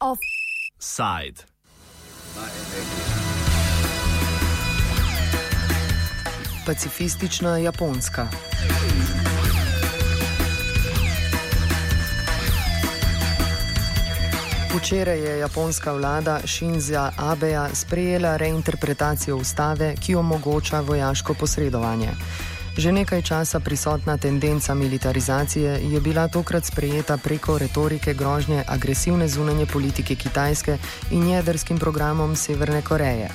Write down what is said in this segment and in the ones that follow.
Offside. Pacifistična Japonska. Včeraj je japonska vlada Shinza Abeja sprejela reinterpretacijo ustave, ki omogoča vojaško posredovanje. Že nekaj časa prisotna tendenca militarizacije je bila tokrat sprejeta preko retorike grožnje agresivne zunanje politike Kitajske in jedrskim programom Severne Koreje.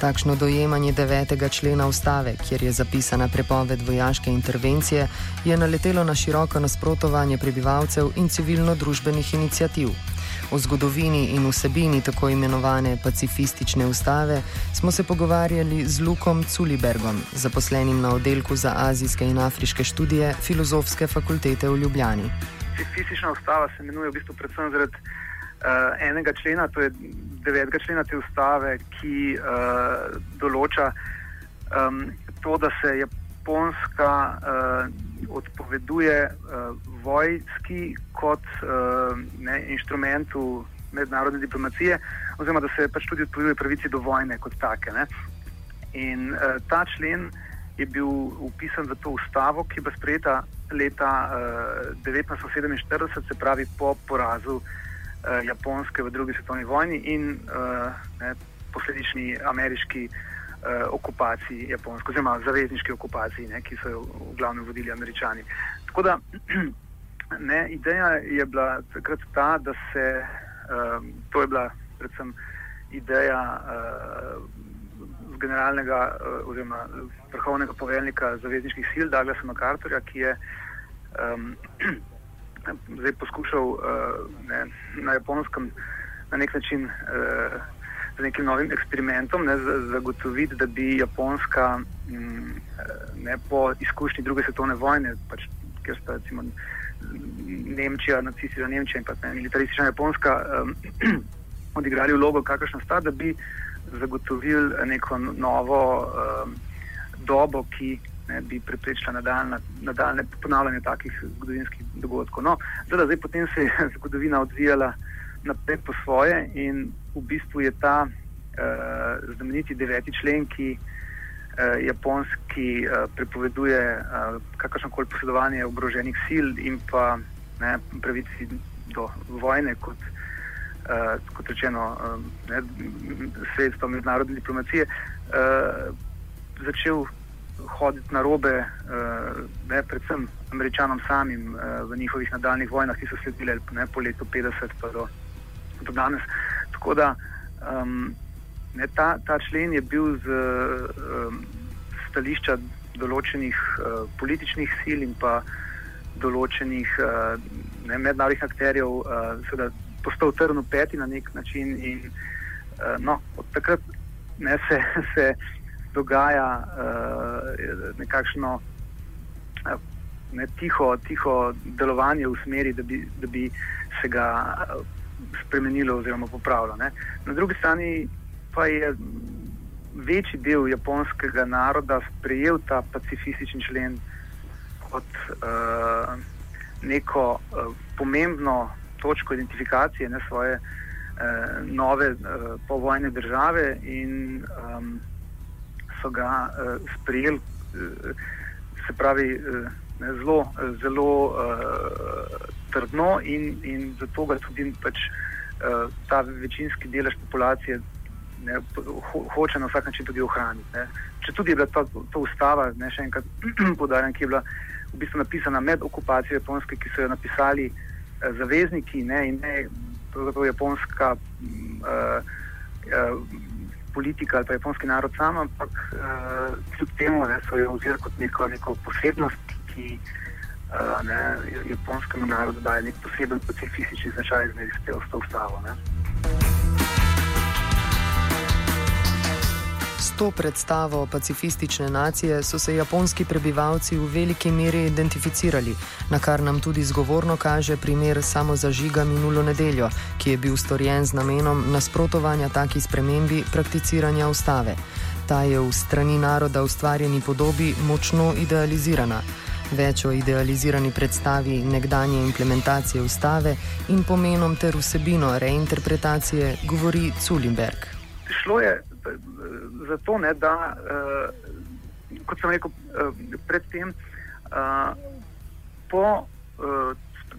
Takšno dojemanje 9. člena ustave, kjer je zapisana prepoved vojaške intervencije, je naletelo na široko nasprotovanje prebivalcev in civilno-družbenih inicijativ. O zgodovini in vsebini tako imenovane pacifistične ustave smo se pogovarjali z Lukom Culibergom, zaposlenim na oddelku za azijske in afriške študije Filozofske fakultete v Ljubljani. Pacifistična ustava se imenuje v bistvu predvsem zaradi uh, enega člena, to je devetega člena te ustave, ki uh, določa um, to, da se Japonska uh, odpoveduje uh, vojski kot uh, ne, inštrumentu mednarodne diplomacije, oziroma da se pač tudi odpoveduje pravici do vojne kot take. Ne. In uh, ta člen je bil upisan v to ustavo, ki je bila sprejeta leta uh, 1947, se pravi po porazu uh, Japonske v drugi svetovni vojni in uh, ne, posledični ameriški uh, okupaciji Japonske, oziroma zavezniški okupaciji, ne, ki so jo v glavnem vodili američani. Tako da ne, ideja je bila takrat ta, da se, um, to je bila predvsem ideja uh, generalnega uh, oziroma vrhovnega poveljnika zavezniških sil, Douglasa MacArthurja, ki je um, zdaj poskušal uh, ne, na japonskem na nek način uh, z nekim novim eksperimentom, ne, zagotoviti, da bi Japonska m, ne, po izkušnji druge svetovne vojne, pač, ker sta recimo Nemčija, nacistična Nemčija in pa ne, militaristična Japonska um, odigrali vlogo, kakršna sta, da bi zagotovili neko novo um, dobo, ki ne, bi preprečila nadaljne ponavljanje takih zgodovinskih dogodkov. No, zdaj, potem se je zgodovina odvijala naprej po svoje in v bistvu je ta uh, znameniti deveti člen, ki uh, japonski uh, prepoveduje uh, kakršno koli posedovanje ogroženih sil in pa ne, pravici do vojne, kot, uh, kot rečeno, uh, sredstvo mednarodne diplomacije, uh, začel hoditi na robe, uh, ne, predvsem američanom samim uh, v njihovih nadaljnih vojnah, ki so sledile ne, po letu 50 pa do, do danes. Tako da um, ne, ta, ta člen je bil z um, stališča določenih uh, političnih sil in pa določenih uh, ne, mednarodnih akterjev uh, postal trn v peti na nek način. In, uh, no, od takrat ne, se, se dogaja uh, nekakšno. Uh, Ne, tiho, tiho delovanje v smeri, da bi, da bi se ga spremenilo oziroma popravilo. Ne. Na drugi strani pa je večji del japonskega naroda sprejel ta pacifistični člen kot uh, neko uh, pomembno točko identifikacije ne, svoje uh, nove uh, povojne države in um, so ga uh, sprejeli, uh, se pravi, uh, ne, zelo, zelo uh, trdno in, in zato ga tudi pač, uh, ta večinski delež populacije ne, ho, hoče na vsak način tudi ohraniti. Ne. Če tudi je bila ta, ta ustava, ne še enkrat podarjam, ki je bila v bistvu napisana med okupacijo Japonske, ki so jo napisali uh, zavezniki ne, in ne pravzaprav japonska uh, uh, politika ali pa japonski narod sam, ampak uh, kljub temu ne, so jo vzeli kot neko, neko posebnost, ki uh, ne, japonskemu narodu daje nek poseben pacifistični značaj, je s to ustavo. To predstavo pacifistične nacije so se japonski prebivalci v veliki meri identificirali, na kar nam tudi zgovorno kaže primer samozažiga minulo nedeljo, ki je bil storjen z namenom nasprotovanja taki spremembi prakticiranja ustave. Ta je v strani naroda ustvarjeni podobi močno idealizirana. Več o idealizirani predstavi nekdanje implementacije ustave in pomenom ter vsebino reinterpretacije govori Culimberg. Šlo je eh, za to, ne, da, uh, kot sem rekel uh, predtem, uh, po uh,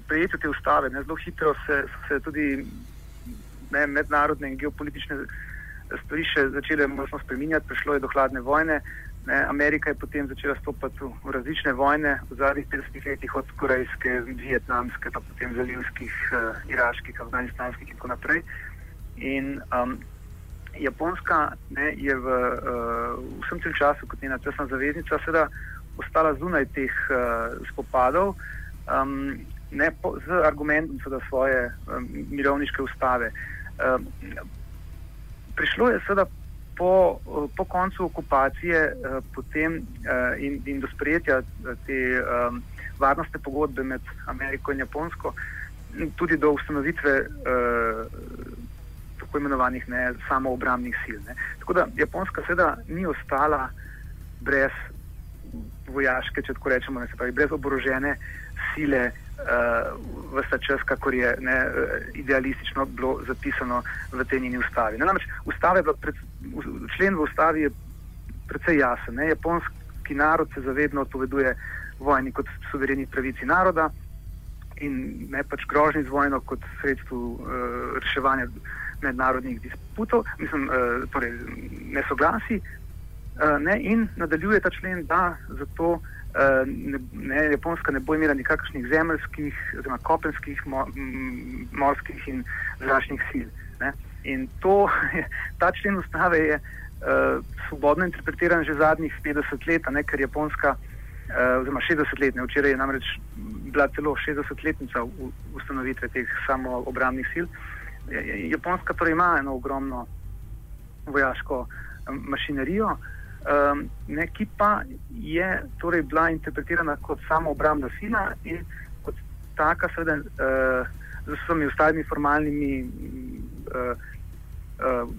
prejetju te ustave, ne, zelo hitro se, se tudi ne, mednarodne in geopolitične stvari še začele močno spreminjati, prišlo je do hladne vojne. Ne, Amerika je potem začela stopiti v, v različne vojne v zadnjih 50 letih, od korejske, vietnamske, pa potem zalivskih, uh, iraških, afganistanskih in tako naprej. In um, Japonska ne, je v uh, vsem tem času, kot njena tesna zaveznica, seveda ostala zunaj teh uh, spopadov um, ne, po, z argumentom svoje um, mirovniške ustave. Um, prišlo je seveda po, po koncu okupacije uh, potem, uh, in, in do sprejetja te um, varnostne pogodbe med Ameriko in Japonsko, tudi do ustanovitve uh, tako imenovanih ne, samoobrambnih sil. Ne. Tako da Japonska seveda ni ostala brez vojaške, če tako rečemo, ne, pravi, brez oborožene sile uh, vse čas, kako je ne, uh, idealistično bilo zapisano v tej njeni ustavi. Ne, namreč, pred, člen v ustavi je precej jasen. Ne, japonski narod se zavedno odpoveduje vojni kot suvereni pravici naroda in ne pač grožnji z vojno kot sredstvo uh, reševanja mednarodnih disputov, mislim, uh, torej nesoglasi. Uh, ne, in nadaljuje ta člen, da zato Eh, ne, ne, Japonska ne bo imela nikakršnih zemljskih, oziroma kopenskih, mo, morskih in zračnih sil. Ne. In to, ta člen ustave je uh, svobodno interpretiran že zadnjih 50 let, ne, ker Japonska, uh, oziroma 60 let, ne, včeraj je namreč bila celo 60-letnica ustanovitve teh samoobramnih sil. Japonska torej ima eno ogromno vojaško mašinerijo, um, ne, ki pa je torej bila interpretirana kot samo obrambna sila in kot taka, seveda, uh, z vsemi ostalimi formalnimi uh, uh,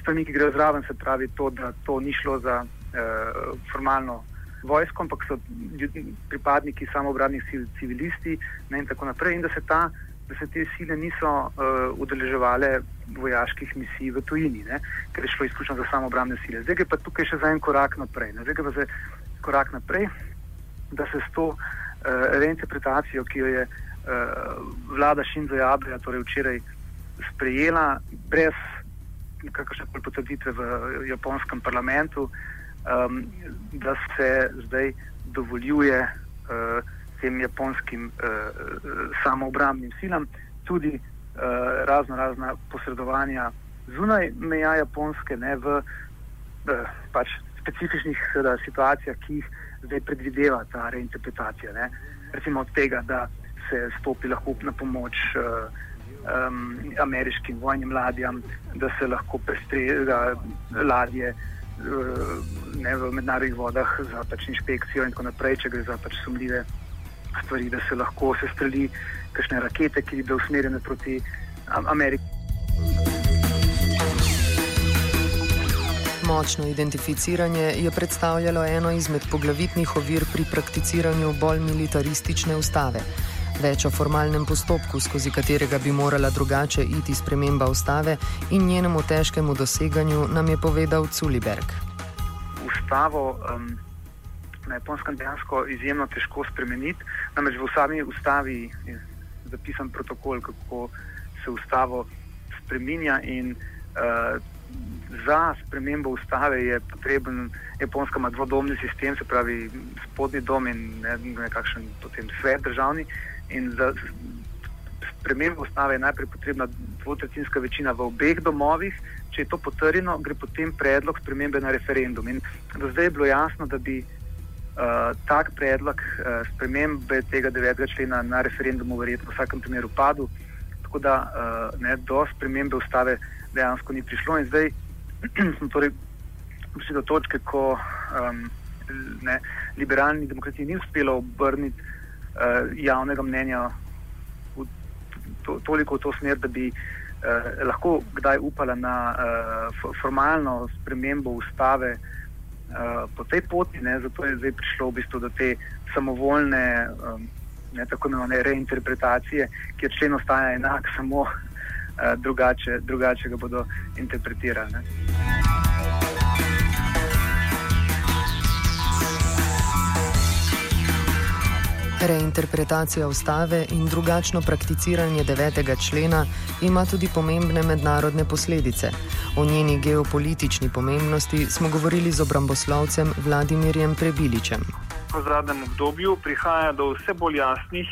stvarmi, ki grejo zraven, se pravi to, da to ni šlo za uh, formalno. Vojsko, ampak so ljudi, pripadniki samoobradnih sil, civilisti ne, in tako naprej, in da se ta da se te sile niso uh, udeleževale vojaških misij v tujini, ne? ker je šlo izključno za samo obramne sile. Zdaj je pa tukaj še za en korak naprej. Ne? Zdaj je pa za korak naprej, da se s to uh, reinterpretacijo, ki jo je uh, vlada Šinzo Jabeja torej včeraj sprejela, brez kakršne koli potrditve v japonskem parlamentu, um, da se zdaj dovoljuje uh, tem japonskim uh, samoobrambnim silam, tudi uh, razno razna posredovanja zunaj meja Japonske, ne v uh, pač specifičnih uh, situacijah, ki jih zdaj predvideva ta reinterpretacija. Ne. Recimo od tega, da se stopi lahko na pomoč uh, um, ameriškim vojnim ladjam, da se lahko prestrega ladje. Ne v mednarodnih vodah za pač inšpekcijo, in tako naprej, če gre za pač sumljive stvari, da se lahko sestreli kakšne rakete, ki bi bile usmerjene proti Ameriki. Močno identificiranje je predstavljalo eno izmed poglavitnih ovir pri prakticiranju bolj militaristične ustave. Več o formalnem postopku, skozi katerega bi morala drugače iti sprememba ustave in njenemu težkemu doseganju, nam je povedal Culiberg. Ustavo um, na japonskem dejansko izjemno težko spremeniti. Namreč v sami ustavi je zapisan protokol, kako se ustavo spremenja in uh, za spremembo ustave je potreben japonska ima dvodomni sistem, se pravi spodnji dom in ne, nekakšen potem svet državni. In za spremembo ustave je najprej potrebna dvotretinska večina v obeh domovih. Če je to potrjeno, gre potem predlog spremembe na referendum. In do zdaj je bilo jasno, da bi uh, tak predlog uh, spremembe tega 9. člena na referendumu verjetno v vsakem primeru padel, tako da uh, ne, do spremembe ustave dejansko ni prišlo in zdaj smo torej prišli do točke, ko um, ne, liberalni demokraciji ni uspelo obrniti uh, javnega mnenja v to, toliko v to smer, da bi eh, lahko kdaj upala na eh, formalno spremembo ustave eh, po tej poti, ne, zato je zdaj prišlo v bistvu do te samovoljne, eh, ne tako imenovane reinterpretacije, kjer člen ostaja enak, samo eh, drugače, drugače ga bodo interpretirali. Ne. Reinterpretacija ustave in drugačno prakticiranje 9. člena ima tudi pomembne mednarodne posledice. O njeni geopolitični pomembnosti smo govorili z obramboslovcem Vladimirjem Prebiličem. V zadnjem obdobju prihaja do vse bolj jasnih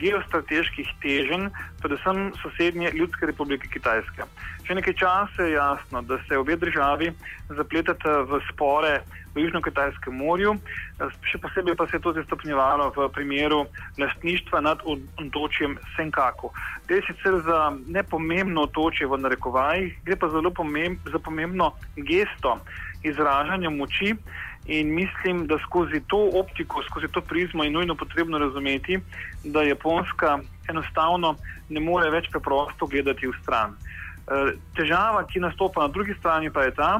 geostrateških teženj, predvsem sosednje Ljudske republike Kitajske. Že nekaj časa je jasno, da se obe državi zapletata v spore v Južno-Kitajskem morju, eh, še posebej pa se je to stopnjevalo v primeru lastništva nad otočjem Senkaku. Gre sicer za nepomembno otočje v narekovajih, gre pa zelo pomemb za pomembno gesto izražanja moči. In mislim, da skozi to optiko, skozi to prizmo je nujno potrebno razumeti, da Japonska enostavno ne more več preprosto gledati v stran. E, težava, ki nastopa na drugi strani, pa je ta,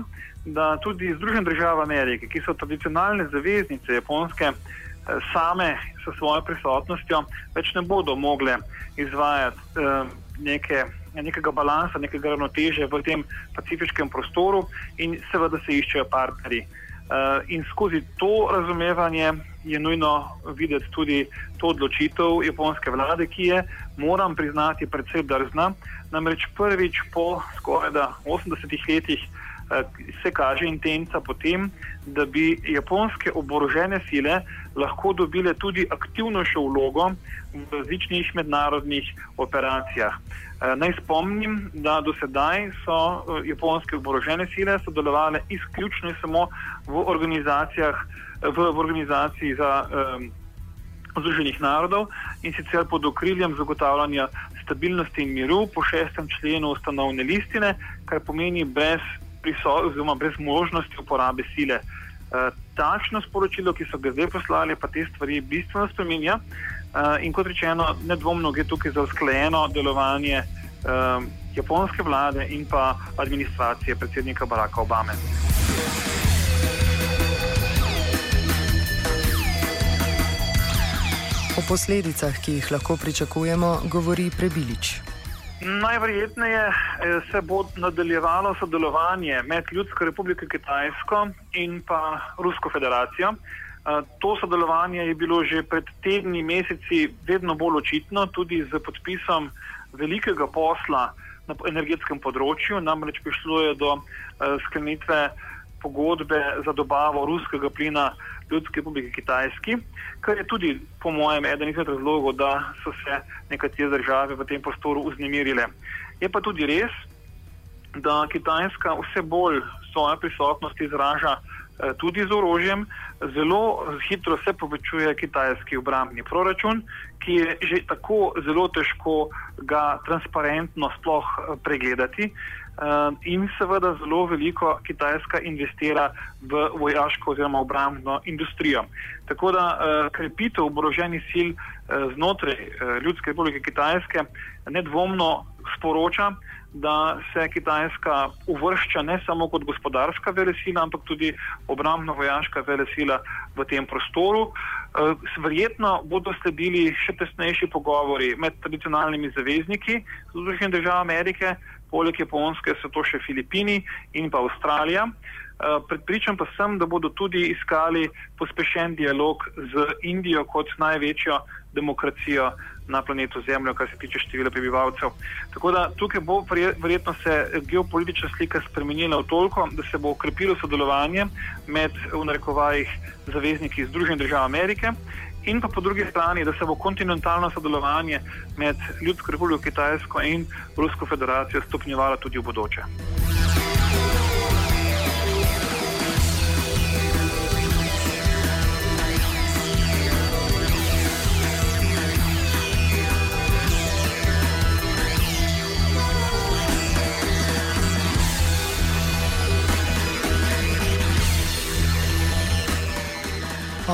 da tudi Združene države Amerike, ki so tradicionalne zaveznice Japonske, e, same s svojo prisotnostjo več ne bodo mogle izvajati e, neke, nekega balansa, nekega ravnoteže v tem pacifiškem prostoru in seveda se iščejo partnerji. Eh, in skozi to razumevanje je nujno videti tudi to odločitev japonske vlade, ki je, moram priznati, predvsej drzna. Namreč prvič po skoraj 80 letih se kaže intenca potem, da bi japonske oborožene sile lahko dobile tudi aktivnejšo vlogo v različnih mednarodnih operacijah. Eh, naj spomnim, da do sedaj so eh, japonske oborožene sile sodelovali izključno in samo v v, v organizaciji za um, Združenih narodov in sicer pod okriljem zagotavljanja stabilnosti in miru po šestem členu ustanovne listine, kar pomeni brez, oziroma brez možnosti uporabe sile. Uh, takšno sporočilo, ki so ga zdaj poslali, pa te stvari bistveno spremenja. Uh, in kot rečeno, nedvomno gre tukaj za usklajeno delovanje uh, japonske vlade in pa administracije predsednika Baracka Obame. O posledicah, ki jih lahko pričakujemo, govori Prebilič. Najverjetneje eh, se bo nadaljevalo sodelovanje med Ljudsko republiko Kitajsko in pa Rusko federacijo. Eh, to sodelovanje je bilo že pred tedni, meseci vedno bolj očitno, tudi z podpisom velikega posla na energetskem področju. Namreč prišlo je do uh, sklenitve pogodbe za dobavo ruskega plina Ljudske republike Kitajski, kar je tudi, po mojem, eden izmed razlogov, da so se nekatere države v tem prostoru uznemirile. Je pa tudi res, da Kitajska vse bolj svojo prisotnost izraža Eh, tudi z orožjem. Zelo hitro se povečuje kitajski obrambni proračun, ki je že tako zelo težko ga transparentno sploh eh, pregledati. Eh, in seveda zelo veliko Kitajska investira v vojaško oziroma obrambno industrijo. Tako da krepitev oboroženih sil znotraj Ljudske republike Kitajske nedvomno sporoča, da se Kitajska uvršča ne samo kot gospodarska velesila, ampak tudi obrambno-vojaška velesila v tem prostoru. Verjetno bodo sledili še tesnejši pogovori med tradicionalnimi zavezniki Združenih držav Amerike, poleg Japonske so to še Filipini in pa Avstralija. Eh, Predpričam pa sem, da bodo tudi iskali pospešen dialog z Indijo kot največjo demokracijo na planetu Zemljo, kar se tiče števila prebivalcev. Tako da tukaj bo verjetno se geopolitična slika spremenila v toliko, da se bo okrepilo sodelovanje med v narekovajih zavezniki Združenih držav Amerike. In pa po drugi strani, da se bo kontinentalno sodelovanje med Ljudsko republiko Kitajsko in Rusko federacijo stopnjevalo tudi v bodoče.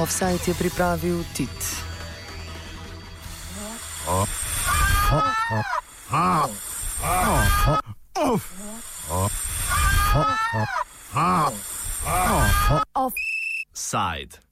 Offside je pripravil Tit. Offside.